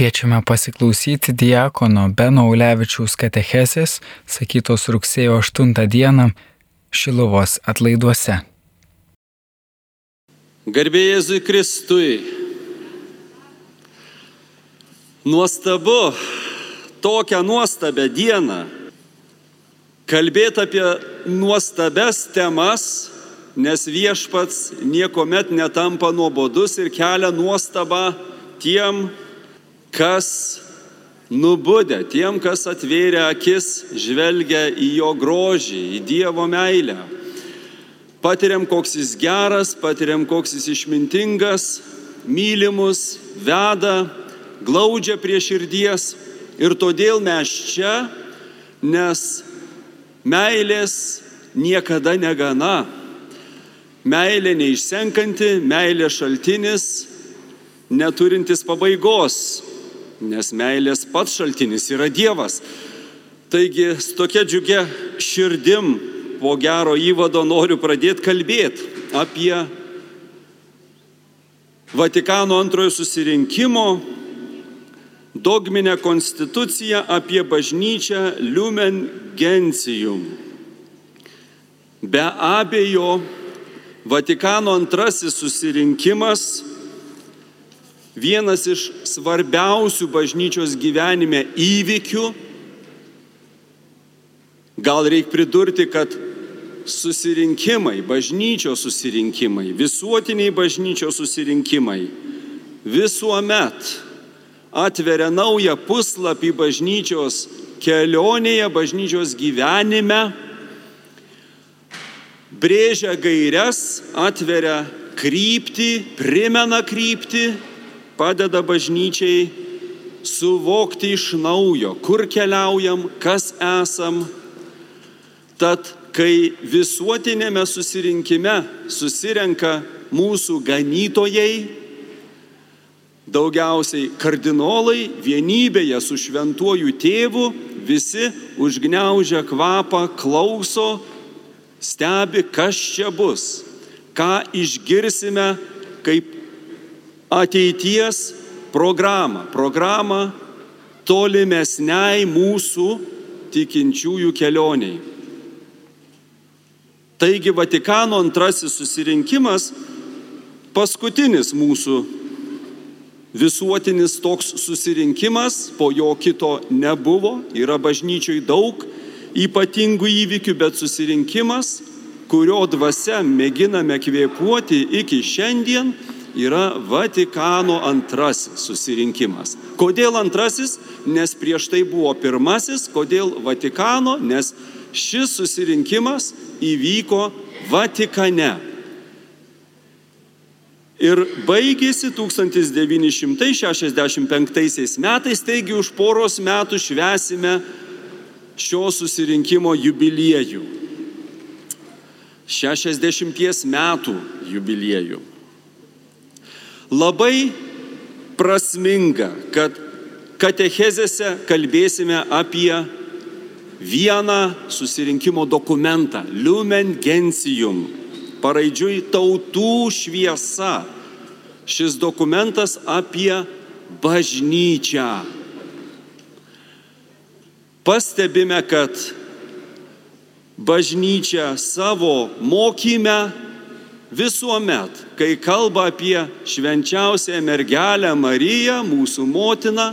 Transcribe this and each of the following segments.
Kviečiame pasiklausyti diakono Beno Ulevičiaus katechesės, sakytos rugsėjo 8 dieną Šilovos atlaiduose. Garbėjai Jėzui Kristui. Nuostabu tokią nuostabę dieną kalbėti apie nuostabes temas, nes viešpats niekuomet netampa nuobodus ir kelia nuostabą tiem, kas nubudę, tiem, kas atvėrė akis, žvelgia į jo grožį, į Dievo meilę. Patiriam, koks jis geras, patiriam, koks jis išmintingas, mylimus, veda, glaudžia prie širdies. Ir todėl mes čia, nes meilės niekada negana. Meilė neišsenkanti, meilė šaltinis, neturintis pabaigos nes meilės pats šaltinis yra Dievas. Taigi, su tokia džiugia širdim po gero įvado noriu pradėti kalbėti apie Vatikano antrojo susirinkimo dogminę konstituciją apie bažnyčią Lumen Gentium. Be abejo, Vatikano antrasis susirinkimas vienas iš svarbiausių bažnyčios gyvenime įvykių. Gal reikia pridurti, kad susirinkimai, bažnyčios susirinkimai, visuotiniai bažnyčios susirinkimai visuomet atveria naują puslapį bažnyčios kelionėje, bažnyčios gyvenime, brėžia gairias, atveria kryptį, primena kryptį padeda bažnyčiai suvokti iš naujo, kur keliaujam, kas esam. Tad, kai visuotinėme susirinkime susirenka mūsų ganytojai, daugiausiai kardinolai vienybėje su šventuoju tėvu, visi užgneužia kvapą, klauso, stebi, kas čia bus, ką išgirsime kaip ateities programą, programą tolimesniai mūsų tikinčiųjų kelioniai. Taigi Vatikano antrasis susirinkimas paskutinis mūsų visuotinis toks susirinkimas, po jo kito nebuvo, yra bažnyčioj daug ypatingų įvykių, bet susirinkimas, kurio dvasia mėginame kvėpuoti iki šiandien, yra Vatikano antrasis susirinkimas. Kodėl antrasis? Nes prieš tai buvo pirmasis. Kodėl Vatikano? Nes šis susirinkimas įvyko Vatikane. Ir baigėsi 1965 metais, taigi už poros metų švesime šio susirinkimo jubiliejų. 60 metų jubiliejų labai prasminga, kad katechezėse kalbėsime apie vieną susirinkimo dokumentą - Lumen Gentium, paraidžiui tautų šviesa. Šis dokumentas apie bažnyčią. Pastebime, kad bažnyčia savo mokyme visuomet, kai kalba apie švenčiausią mergelę Mariją, mūsų motiną,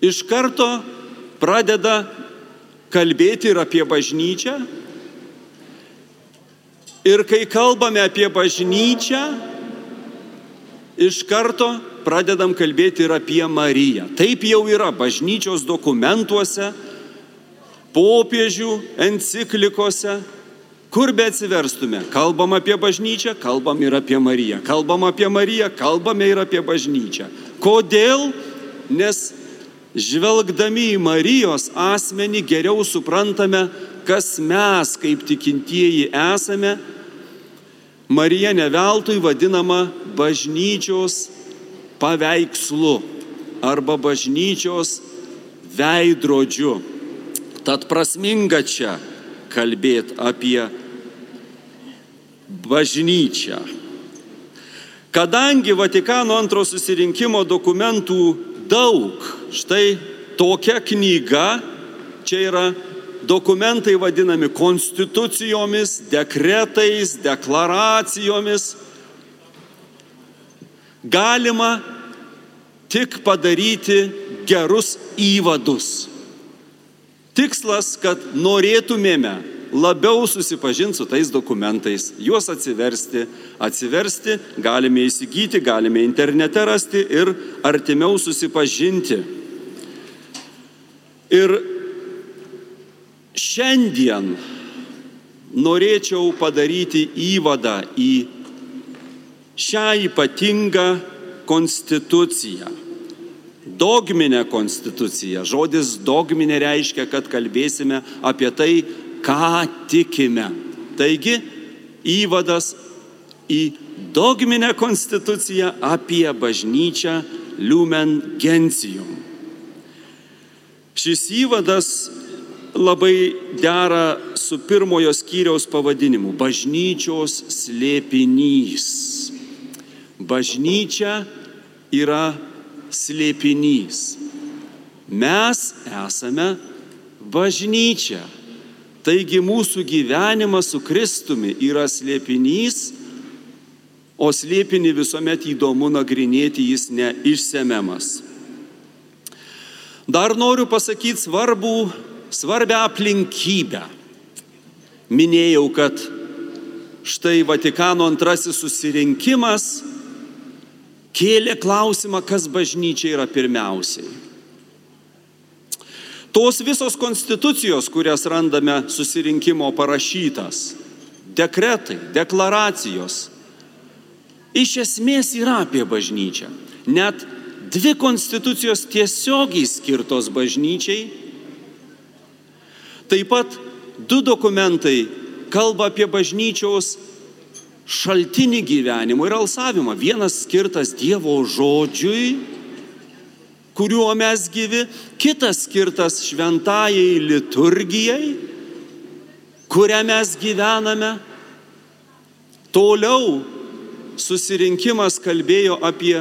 iš karto pradeda kalbėti ir apie bažnyčią. Ir kai kalbame apie bažnyčią, iš karto pradedam kalbėti ir apie Mariją. Taip jau yra bažnyčios dokumentuose, popiežių enciklikose, Kur be atsiverstume, kalbam apie bažnyčią, kalbam ir apie Mariją. Kalbam apie Mariją, kalbame ir apie bažnyčią. Kodėl? Nes žvelgdami į Marijos asmenį geriau suprantame, kas mes kaip tikintieji esame. Marija neveltui vadinama bažnyčios paveikslu arba bažnyčios veidrodžiu. Tad prasminga čia kalbėti apie bažnyčią. Kadangi Vatikano antro susirinkimo dokumentų daug. Štai tokia knyga, čia yra dokumentai vadinami konstitucijomis, dekretais, deklaracijomis. Galima tik padaryti gerus įvadus. Tikslas, kad norėtumėme labiau susipažinti su tais dokumentais, juos atsiversti. Atsiversti galime įsigyti, galime internete rasti ir artimiau susipažinti. Ir šiandien norėčiau padaryti įvadą į šią ypatingą konstituciją dogminę konstituciją. Žodis dogminė reiškia, kad kalbėsime apie tai, ką tikime. Taigi, įvadas į dogminę konstituciją apie bažnyčią Lumen Gentium. Šis įvadas labai dera su pirmojo skyriaus pavadinimu - bažnyčios slėpinys. Bažnyčia yra slėpinys. Mes esame bažnyčia. Taigi mūsų gyvenimas su Kristumi yra slėpinys, o slėpinį visuomet įdomu nagrinėti, jis neišsemiamas. Dar noriu pasakyti svarbų, svarbę aplinkybę. Minėjau, kad štai Vatikano antrasis susirinkimas kėlė klausimą, kas bažnyčia yra pirmiausiai. Tos visos konstitucijos, kurias randame susirinkimo parašytas, dekretai, deklaracijos, iš esmės yra apie bažnyčią. Net dvi konstitucijos tiesiogiai skirtos bažnyčiai. Taip pat du dokumentai kalba apie bažnyčios šaltinį gyvenimo ir alsavimą. Vienas skirtas Dievo žodžiui, kuriuo mes gyvi, kitas skirtas šventajai liturgijai, kurią mes gyvename. Toliau susirinkimas kalbėjo apie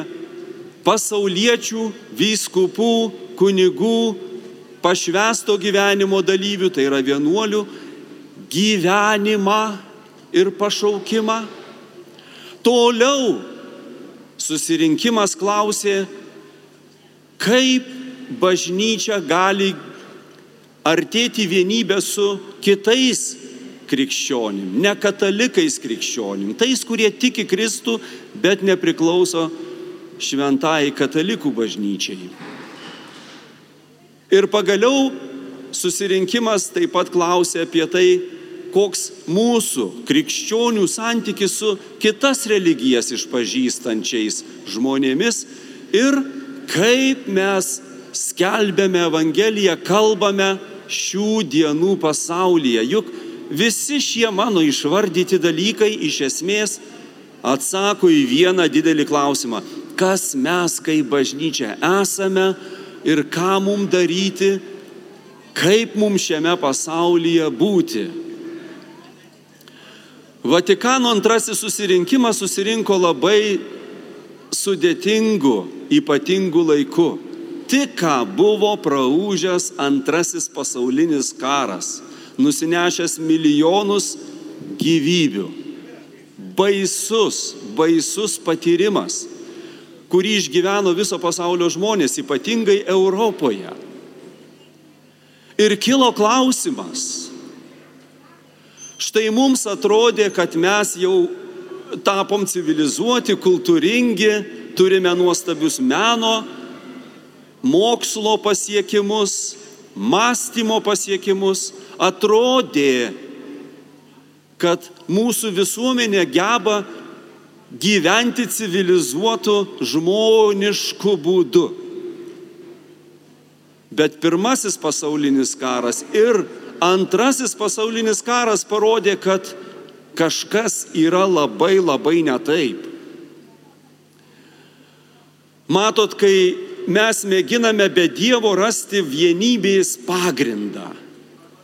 pasauliečių, vyskupų, kunigų, pašvesto gyvenimo dalyvių, tai yra vienuolių, gyvenimą ir pašaukimą. Toliau susirinkimas klausė, kaip bažnyčia gali artėti vienybę su kitais krikščionim, ne katalikais krikščionim, tais, kurie tiki Kristų, bet nepriklauso šventai katalikų bažnyčiai. Ir pagaliau susirinkimas taip pat klausė apie tai, koks mūsų krikščionių santykis su kitas religijas išpažįstančiais žmonėmis ir kaip mes skelbėme Evangeliją, kalbame šių dienų pasaulyje. Juk visi šie mano išvardyti dalykai iš esmės atsako į vieną didelį klausimą. Kas mes kaip bažnyčia esame ir ką mums daryti, kaip mums šiame pasaulyje būti. Vatikano antrasis susirinkimas susirinko labai sudėtingu, ypatingu laiku. Tik ką buvo praūžęs antrasis pasaulinis karas, nusinešęs milijonus gyvybių. Baisus, baisus patyrimas, kurį išgyveno viso pasaulio žmonės, ypatingai Europoje. Ir kilo klausimas, Štai mums atrodė, kad mes jau tapom civilizuoti, kultūringi, turime nuostabius meno, mokslo pasiekimus, mąstymo pasiekimus. Atrodė, kad mūsų visuomenė geba gyventi civilizuotų žmoniškų būdų. Bet pirmasis pasaulinis karas ir Antrasis pasaulinis karas parodė, kad kažkas yra labai labai netaip. Matot, kai mes mėginame be Dievo rasti vienybės pagrindą,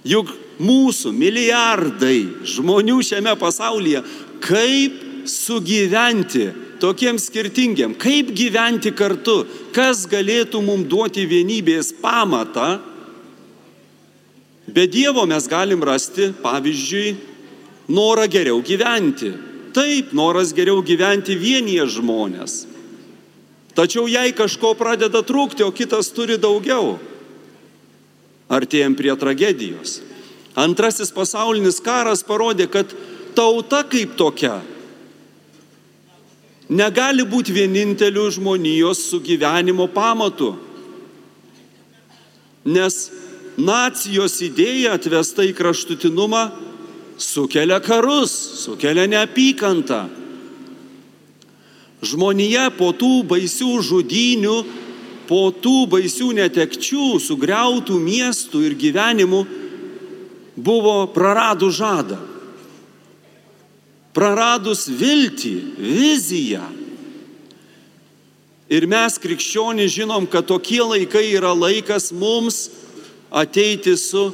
juk mūsų milijardai žmonių šiame pasaulyje, kaip sugyventi tokiems skirtingiam, kaip gyventi kartu, kas galėtų mums duoti vienybės pamatą, be Dievo mes galim rasti, pavyzdžiui, norą geriau gyventi. Taip, noras geriau gyventi vienyje žmonės. Tačiau jei kažko pradeda trūkti, o kitas turi daugiau, artėjom prie tragedijos. Antrasis pasaulinis karas parodė, kad tauta kaip tokia negali būti vieninteliu žmonijos sugyvenimo pamatu. Nes nacijos idėja atvesta į kraštutinumą sukelia karus, sukelia neapykantą. Žmonija po tų baisių žudinių, po tų baisių netekčių, sugriautų miestų ir gyvenimų buvo praradus žadą. Praradus viltį, viziją. Ir mes krikščionys žinom, kad tokie laikai yra laikas mums ateiti su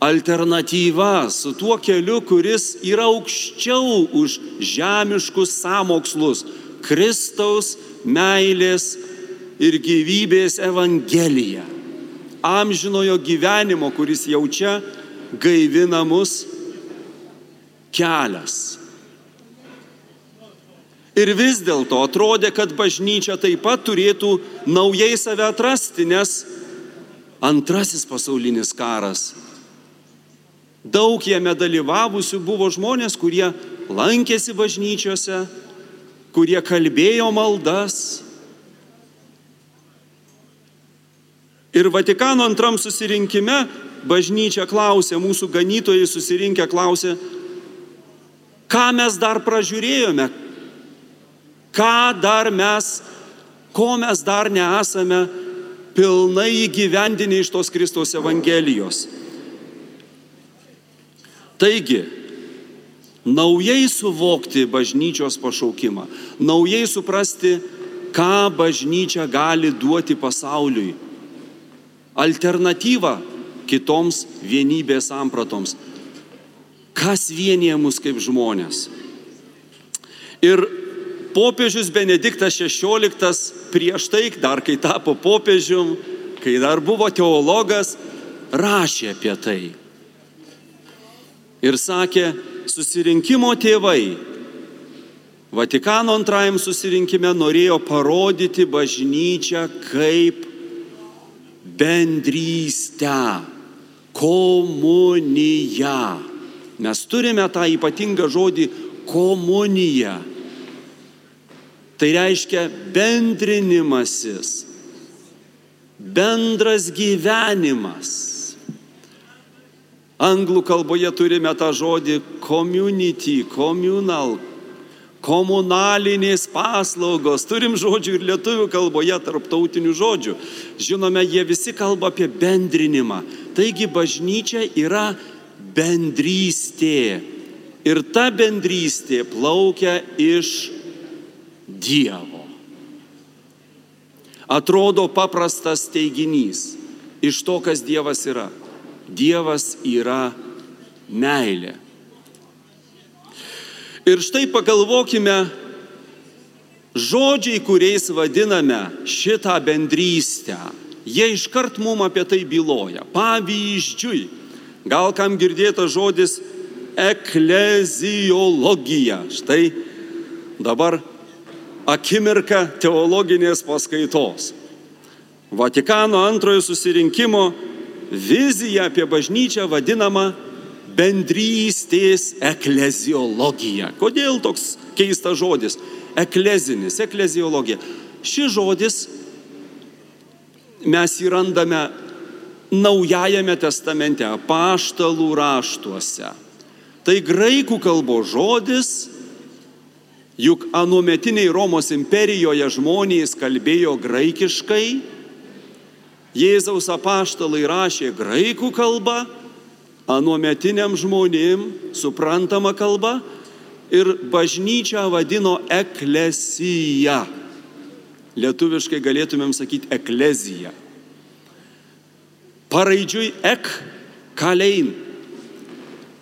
alternatyva, su tuo keliu, kuris yra aukščiau už žemiškus samokslus - Kristaus meilės ir gyvybės evangeliją. Amžinojo gyvenimo, kuris jaučia gaivinamus kelias. Ir vis dėlto atrodė, kad bažnyčia taip pat turėtų naujai save atrasti, nes antrasis pasaulinis karas Daug jame dalyvavusių buvo žmonės, kurie lankėsi bažnyčiose, kurie kalbėjo maldas. Ir Vatikano antram susirinkime bažnyčia klausė, mūsų ganytojai susirinkę klausė, ką mes dar pražiūrėjome, ką dar mes, ko mes dar nesame pilnai įgyvendinę iš tos Kristaus Evangelijos. Taigi, naujai suvokti bažnyčios pašaukimą, naujai suprasti, ką bažnyčia gali duoti pasauliui. Alternatyva kitoms vienybės sampratoms. Kas vienyje mus kaip žmonės. Ir popiežius Benediktas XVI prieš tai, dar kai tapo popiežium, kai dar buvo teologas, rašė apie tai ir sakė, susirinkimo tėvai Vatikano antrajam susirinkime norėjo parodyti bažnyčią kaip bendrystę, komuniją. Mes turime tą ypatingą žodį komunija. Tai reiškia bendrinimasis, bendras gyvenimas. Anglų kalboje turime tą žodį community, communal, komunalinės paslaugos. Turim žodžių ir lietuvių kalboje tarptautinių žodžių. Žinome, jie visi kalba apie bendrinimą. Taigi bažnyčia yra bendrystė. Ir ta bendrystė plaukia iš Dievo. Atrodo paprastas teiginys iš to, kas Dievas yra. Dievas yra meilė. Ir štai pagalvokime, žodžiai, kuriais vadiname šitą bendrystę, jie iškart mum apie tai byloja. Pavyzdžiui, gal kam girdėta žodis ekleziologija. Štai dabar akimirka teologinės paskaitos. Vatikano antrojo susirinkimo vizija apie bažnyčią vadinama bendrystės ekleziologija. Kodėl toks keistas žodis? Eklezinis, ekleziologija. Šis žodis mes jį randame Naujajame testamente, apaštalų raštuose. Tai graikų kalbos žodis, juk anuometiniai Romos imperijoje žmonės kalbėjo graikiškai, Jėzaus apaštalai rašė graikų kalbą, anuometiniam žmonėm suprantama kalba ir bažnyčią vadino eklesija. Lietuviškai galėtumėm sakyti eklezija. Paraidžiui ek kalein.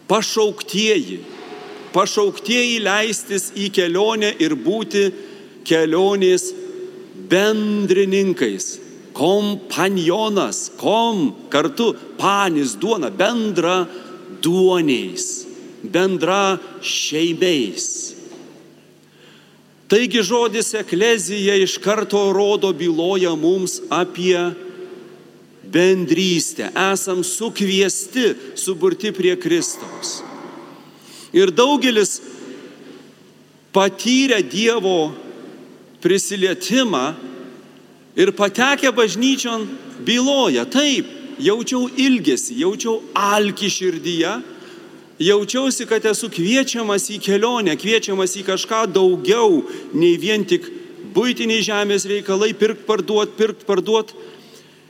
Pašauktieji, pašauktieji leistis į kelionę ir būti kelionės bendrininkais. Kompanionas, kom kartu, panis duona, bendra duoniais, bendra šeimiais. Taigi žodis eklezija iš karto rodo byloja mums apie bendrystę. Esam sukviesti, suburti prie Kristaus. Ir daugelis patyrę Dievo prisilietimą ir patekę bažnyčion byloja, taip, jaučiau ilgesį, jaučiau alkį širdyje, jaučiausi, kad esu kviečiamas į kelionę, kviečiamas į kažką daugiau nei vien tik būtiniai žemės reikalai, pirkt, parduot, pirkt, parduot.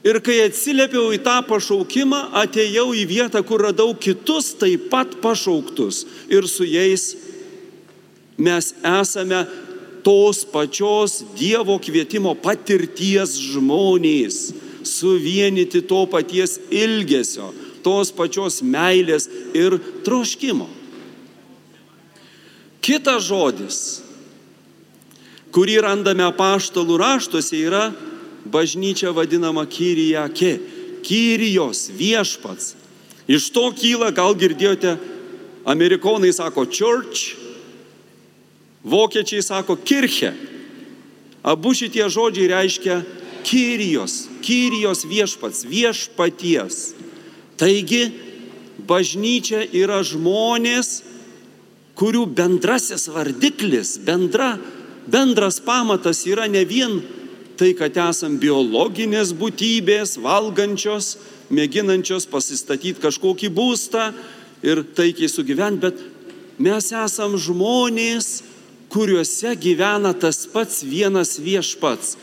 Ir kai atsiliepiau į tą pašaukimą, atėjau į vietą, kur radau kitus taip pat pašauktus. Ir su jais mes esame tos pačios Dievo kvietimo patirties žmonės, suvienyti to paties ilgesio, tos pačios meilės ir troškimo. Kitas žodis, kurį randame paštalų raštuose, yra bažnyčia vadinama Kyrijake, Kyrijos viešpats. Iš to kyla, gal girdėjote, amerikonai sako church, vokiečiai sako kirche. Abu šitie žodžiai reiškia Kyrijos, Kyrijos viešpats, viešpaties. Taigi, bažnyčia yra žmonės, kurių bendrasis vardiklis, bendra, bendras pamatas yra ne vien tai, kad esam biologinės būtybės, valgančios, mėginančios pasistatyti kažkokį būstą ir taikiai sugyventi, bet mes esam žmonės, kuriuose gyvena tas pats vienas viešpats,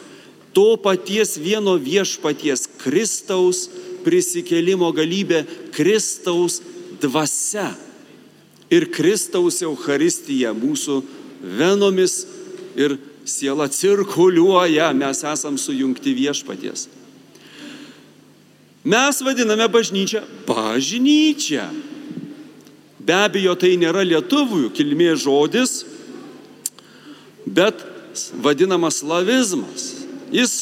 to paties vieno viešpaties Kristaus prisikelimo galybė, Kristaus dvasia. Ir Kristaus Euharistija mūsų venomis ir siela cirkuliuoja, mes esam sujungti viešpaties. Mes vadiname bažnyčią bažnyčia. Be abejo, tai nėra lietuvių kilmės žodis, bet vadinamas slavizmas. Jis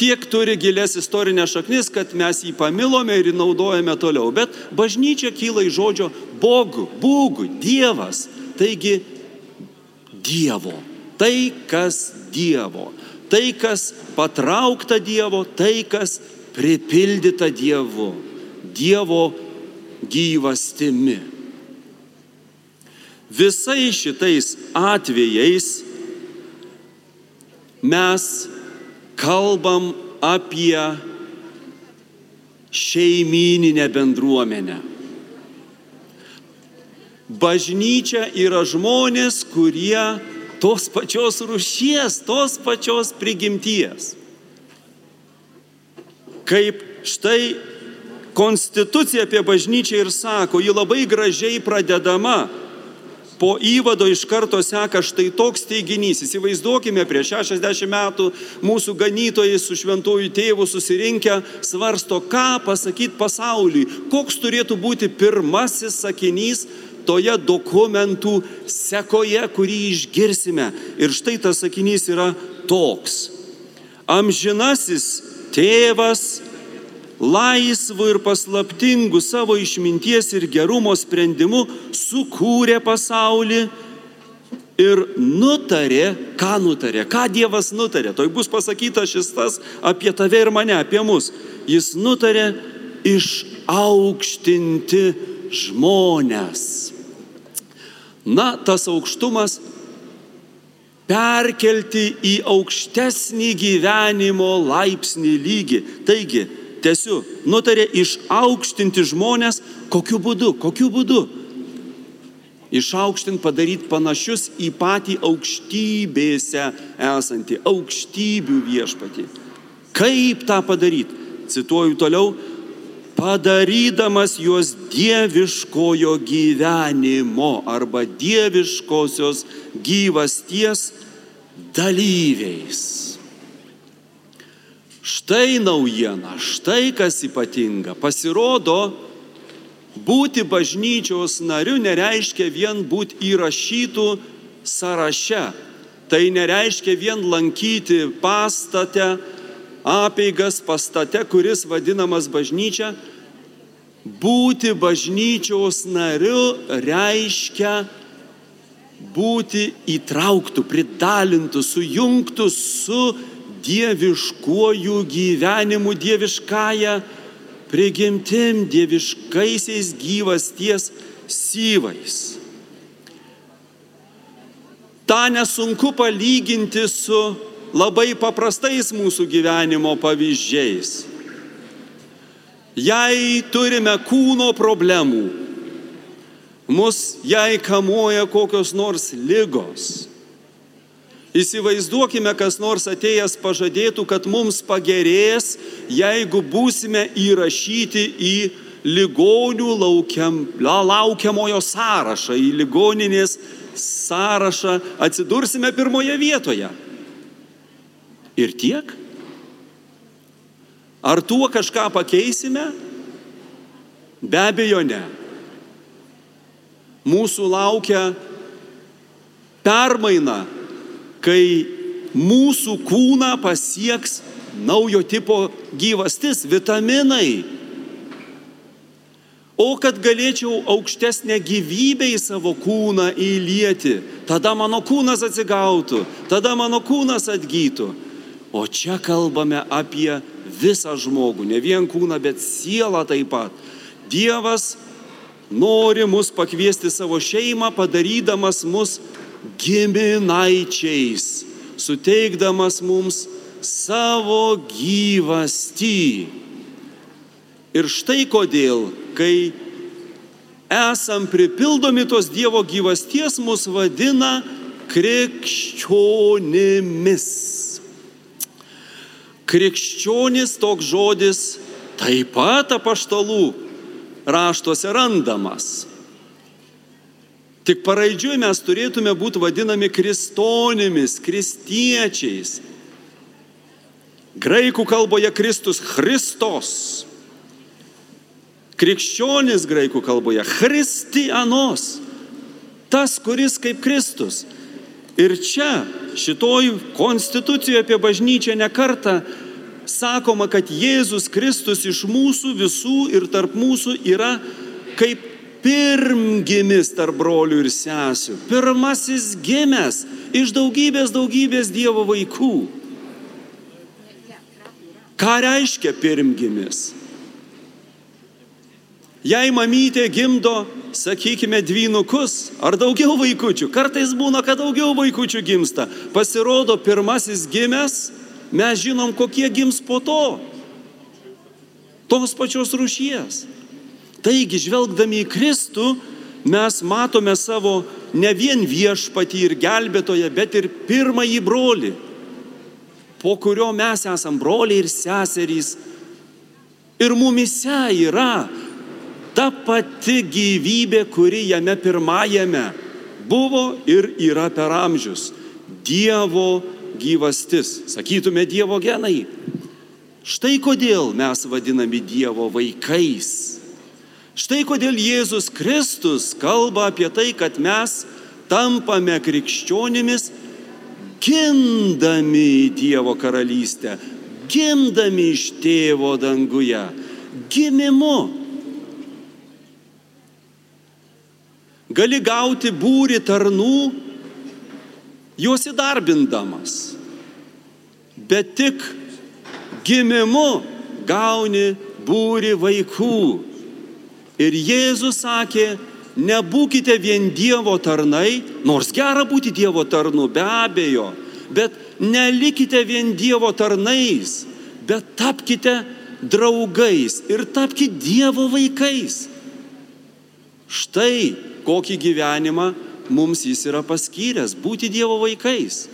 tiek turi gilės istorinės šaknis, kad mes jį pamilome ir naudojame toliau. Bet bažnyčia kyla iš žodžio bogų, būgų, dievas. Taigi Dievo tai, kas Dievo, tai, kas patraukta Dievo, tai, kas pripildyta Dievu, Dievo gyvastimi. Visais šitais atvejais mes kalbam apie šeimininę bendruomenę. Bažnyčia yra žmonės, kurie tos pačios rušies, tos pačios prigimties. Kaip štai konstitucija apie bažnyčią ir sako, ji labai gražiai pradedama. Po įvado iš karto seka štai toks teiginys. Įsivaizduokime, prieš 60 metų mūsų ganytojai su šventuoju tėvu susirinkę svarsto, ką pasakyti pasauliui, koks turėtų būti pirmasis sakinys toje dokumentų sekoje, kurį išgirsime. Ir štai tas sakinys yra toks. Amžinasis tėvas laisvu ir paslaptingu savo išminties ir gerumo sprendimu sukūrė pasaulį ir nutarė, ką nutarė, ką Dievas nutarė. Toj bus pasakyta šis tas apie tave ir mane, apie mus. Jis nutarė išaukštinti žmonės. Na, tas aukštumas perkelti į aukštesnį gyvenimo laipsnį lygį. Taigi, tiesiu, nutarė išaukštinti žmonės, kokiu būdu, kokiu būdu. Išaukštinti, padaryti panašius į patį aukštybėse esantį, aukštybių viešpatį. Kaip tą padaryti? Cituoju toliau, padarydamas juos dieviškojo gyvenimo arba dieviškosios gyvasties dalyviais. Štai naujiena, štai kas ypatinga. Pasirodo, Būti bažnyčios nariu nereiškia vien būti įrašytų sąraše. Tai nereiškia vien lankyti pastate, apeigas pastate, kuris vadinamas bažnyčia. Būti bažnyčios nariu reiškia būti įtrauktų, pridalintų, sujungtų su dieviškuoju gyvenimu, dieviškąją prigimtim, dieviškaisiais gyvasties syvais. Ta nesunku palyginti su labai paprastais mūsų gyvenimo pavyzdžiais. Jei turime kūno problemų, mus jei kamuoja kokios nors lygos, Įsivaizduokime, kas nors atėjęs pažadėtų, kad mums pagerės, jeigu būsime įrašyti į ligonių laukiam, laukiamojo sąrašą, į ligoninės sąrašą, atsidursime pirmoje vietoje. Ir tiek? Ar tuo kažką pakeisime? Be abejo ne. Mūsų laukia permaina kai mūsų kūną pasieks naujo tipo gyvastis, vitaminai. O kad galėčiau aukštesnę gyvybę į savo kūną įlieti, tada mano kūnas atsigautų, tada mano kūnas atgytų. O čia kalbame apie visą žmogų, ne vien kūną, bet sielą taip pat. Dievas nori mus pakviesti savo šeimą, padarydamas mus giminaičiais, suteikdamas mums savo gyvastį. Ir štai kodėl, kai esam pripildomi tos Dievo gyvasties, mus vadina krikščionimis. Krikščionis toks žodis taip pat apaštalų raštuose randamas. Tik paraidžiui mes turėtume būti vadinami kristonimis, kristiečiais. Graikų kalboje Kristus Christos. Krikščionis graikų kalboje Christianos. Tas, kuris kaip Kristus. Ir čia, šitoj konstitucijoje apie bažnyčią nekarta sakoma, kad Jėzus Kristus iš mūsų visų ir tarp mūsų yra kaip pirmgimis tarp brolių ir sesių, pirmasis gimęs iš daugybės daugybės Dievo vaikų. Ką reiškia pirmgimis? Jei mamytė gimdo, sakykime, dvynukus ar daugiau vaikučių, kartais būna, kad daugiau vaikučių gimsta, pasirodo pirmasis gimęs, mes žinom, kokie gims po to. Tos pačios rūšies. Taigi, žvelgdami į Kristų, mes matome savo ne vien viešpatį ir gelbėtoją, bet ir pirmąjį brolį, po kurio mes esam broliai ir seserys. Ir mumise yra ta pati gyvybė, kuri jame pirmajame buvo ir yra per amžius. Dievo gyvastis, sakytume Dievo genai. Štai kodėl mes vadinami Dievo vaikais. Štai kodėl Jėzus Kristus kalba apie tai, kad mes tampame krikščionimis, gimdami į Dievo karalystę, gimdami iš tėvo danguje, gimimu. Gali gauti būri tarnų, juos įdarbindamas, bet tik gimimu gauni būri vaikų Ir Jėzus sakė, nebūkite vien Dievo tarnai, nors gera būti Dievo tarnu, be abejo, bet nelikite vien Dievo tarnais, bet tapkite draugais ir tapkite Dievo vaikais. Štai kokį gyvenimą mums jis yra paskyręs - būti Dievo vaikais.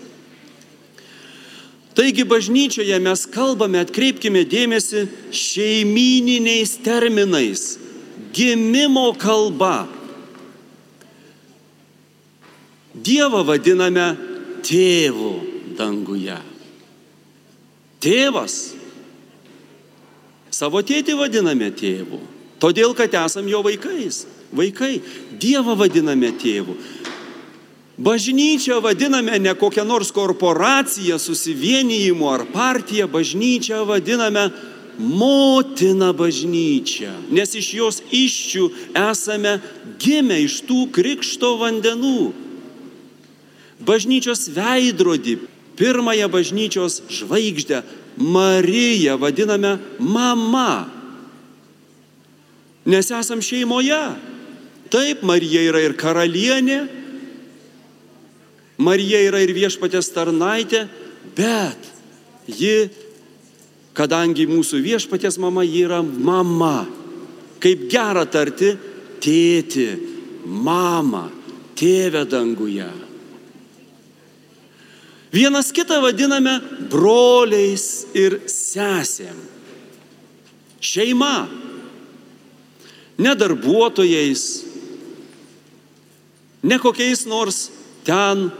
Taigi bažnyčioje mes kalbame, atkreipkime dėmesį, šeimininiais terminais gimimo kalba. Dievą vadiname tėvu danguje. Tėvas. Savo tėtį vadiname tėvu. Todėl, kad esam jo vaikais. Vaikai. Dievą vadiname tėvu. Bažnyčią vadiname ne kokią nors korporaciją, susivienijimu ar partiją, bažnyčią vadiname motina bažnyčia, nes iš jos iščių esame gimę iš tų krikšto vandenų. Bažnyčios veidrodį, pirmąją bažnyčios žvaigždę, Mariją vadiname mama, nes esam šeimoje. Taip, Marija yra ir karalienė, Marija yra ir viešpatės tarnaitė, bet ji, kadangi mūsų viešpatės mama, ji yra mama. Kaip gera tarti tėti, mama, tėvė danguje. Vienas kitą vadiname broliais ir sesėm. Šeima. Ne darbuotojais, ne kokiais nors ten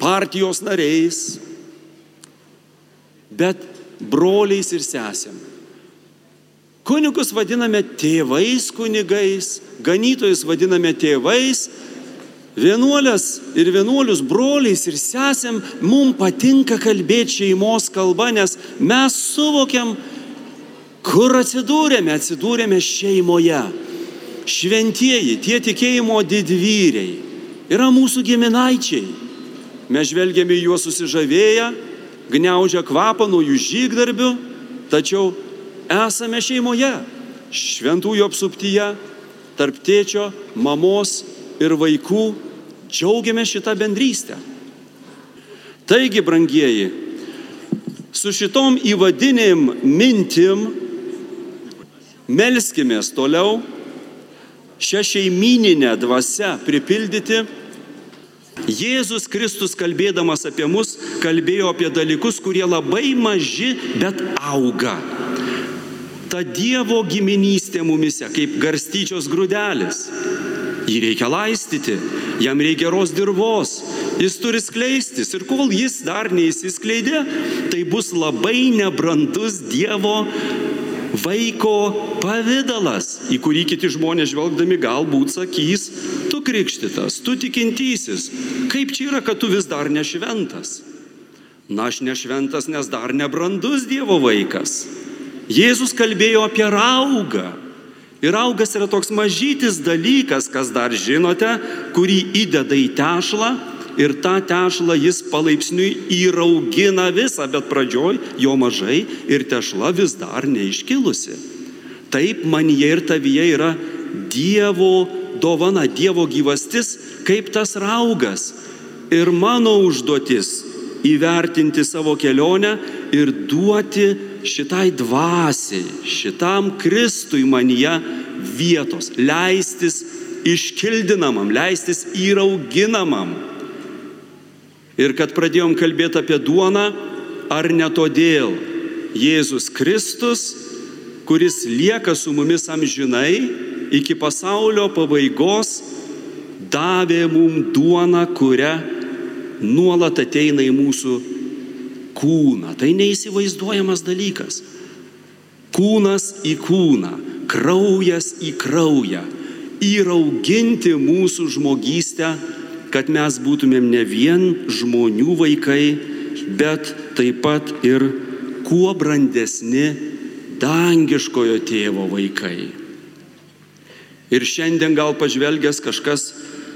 partijos nariais, bet broliais ir sesėm. Kunigus vadiname tėvais kunigais, ganytojus vadiname tėvais, vienuolės ir vienuolius broliais ir sesėm, mums patinka kalbėti šeimos kalba, nes mes suvokiam, kur atsidūrėme, atsidūrėme šeimoje. Šventieji, tie tikėjimo didvyriai yra mūsų giminaičiai. Mes žvelgiame į juos susižavėję, gniaužia kvapą nuo jų žygdarbių, tačiau esame šeimoje, šventųjų apsuptyje, tarp tėčio, mamos ir vaikų, džiaugiamės šitą bendrystę. Taigi, brangieji, su šitom įvadinėm mintim melskimės toliau šią šeimininę dvasę pripildyti Jėzus Kristus kalbėdamas apie mus kalbėjo apie dalykus, kurie labai maži, bet auga. Ta Dievo giminystė mumise kaip garstyčios grūdelis. Jį reikia laistyti, jam reikia geros dirvos, jis turi skleistis ir kol jis dar neįsiskleidė, tai bus labai nebrandus Dievo vaiko pavydalas, į kurį kiti žmonės žvelgdami galbūt sakys, tu krikštytas, tu tikintysis, kaip čia yra, kad tu vis dar nešventas? Na, aš nešventas, nes dar nebrandus Dievo vaikas. Jėzus kalbėjo apie raugą. Ir augas yra toks mažytis dalykas, kas dar žinote, kurį įdeda į tešlą ir tą tešlą jis palaipsniui įraugina visą, bet pradžioj jo mažai ir tešla vis dar neiškilusi. Taip manyje ir tavyje yra Dievo dovana, Dievo gyvastis, kaip tas raugas. Ir mano užduotis įvertinti savo kelionę ir duoti šitai dvasiai, šitam Kristui manyje vietos, leistis iškildinamam, leistis įrauginamam. Ir kad pradėjom kalbėti apie duoną, ar ne todėl Jėzus Kristus, kuris lieka su mumis amžinai, iki pasaulio pabaigos davė mums duoną, kurią nuolat ateina į mūsų kūną. Tai neįsivaizduojamas dalykas. Kūnas į kūną, kraujas į kraują. Įrauginti mūsų žmogystę, kad mes būtumėm ne vien žmonių vaikai, bet taip pat ir kuo brandesni dangiškojo tėvo vaikai. Ir šiandien gal pažvelgęs kažkas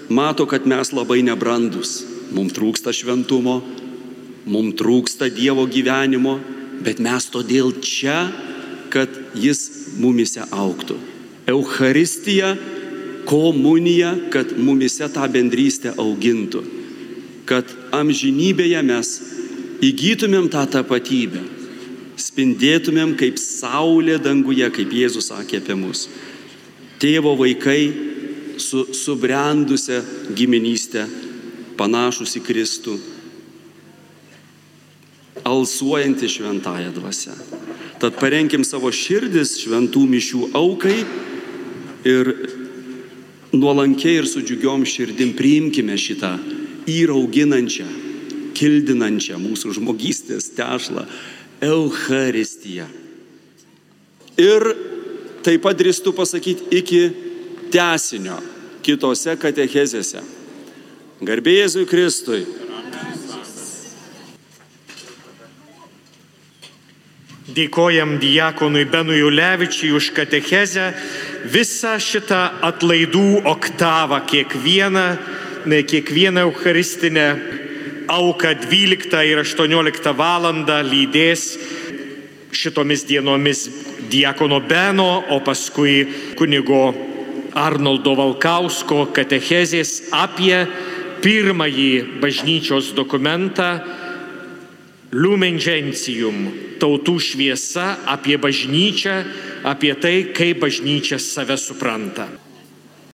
mato, kad mes labai nebrandus. Mums trūksta šventumo, mums trūksta Dievo gyvenimo, bet mes todėl čia, kad Jis mumise auktų. Euharistija, komunija, kad mumise tą bendrystę augintų. Kad amžinybėje mes įgytumėm tą tapatybę, spindėtumėm kaip saulė danguje, kaip Jėzus sakė apie mus tėvo vaikai su subrendusią giminystę, panašus į Kristų, alsuojantį šventąją dvasę. Tad parenkim savo širdis šventų mišių aukai ir nuolankiai ir su džiugiom širdim priimkime šitą įrauginančią, kildinančią mūsų žmogystės tešlą Eucharistiją. Ir taip pat drįstu pasakyti iki tesinio kitose katechezėse. Garbėjai Jėzui Kristui. Dėkojam diakonui Benui Ulevičiui už katechezę, visą šitą atlaidų oktavą, kiekvieną, ne, kiekvieną Eucharistinę auką 12 ir 18 val. lydės šitomis dienomis diakono Beno, o paskui kunigo Arnoldo Valkausko katechezės apie pirmąjį bažnyčios dokumentą Lumen Gentium - tautų šviesa apie bažnyčią, apie tai, kaip bažnyčia save supranta.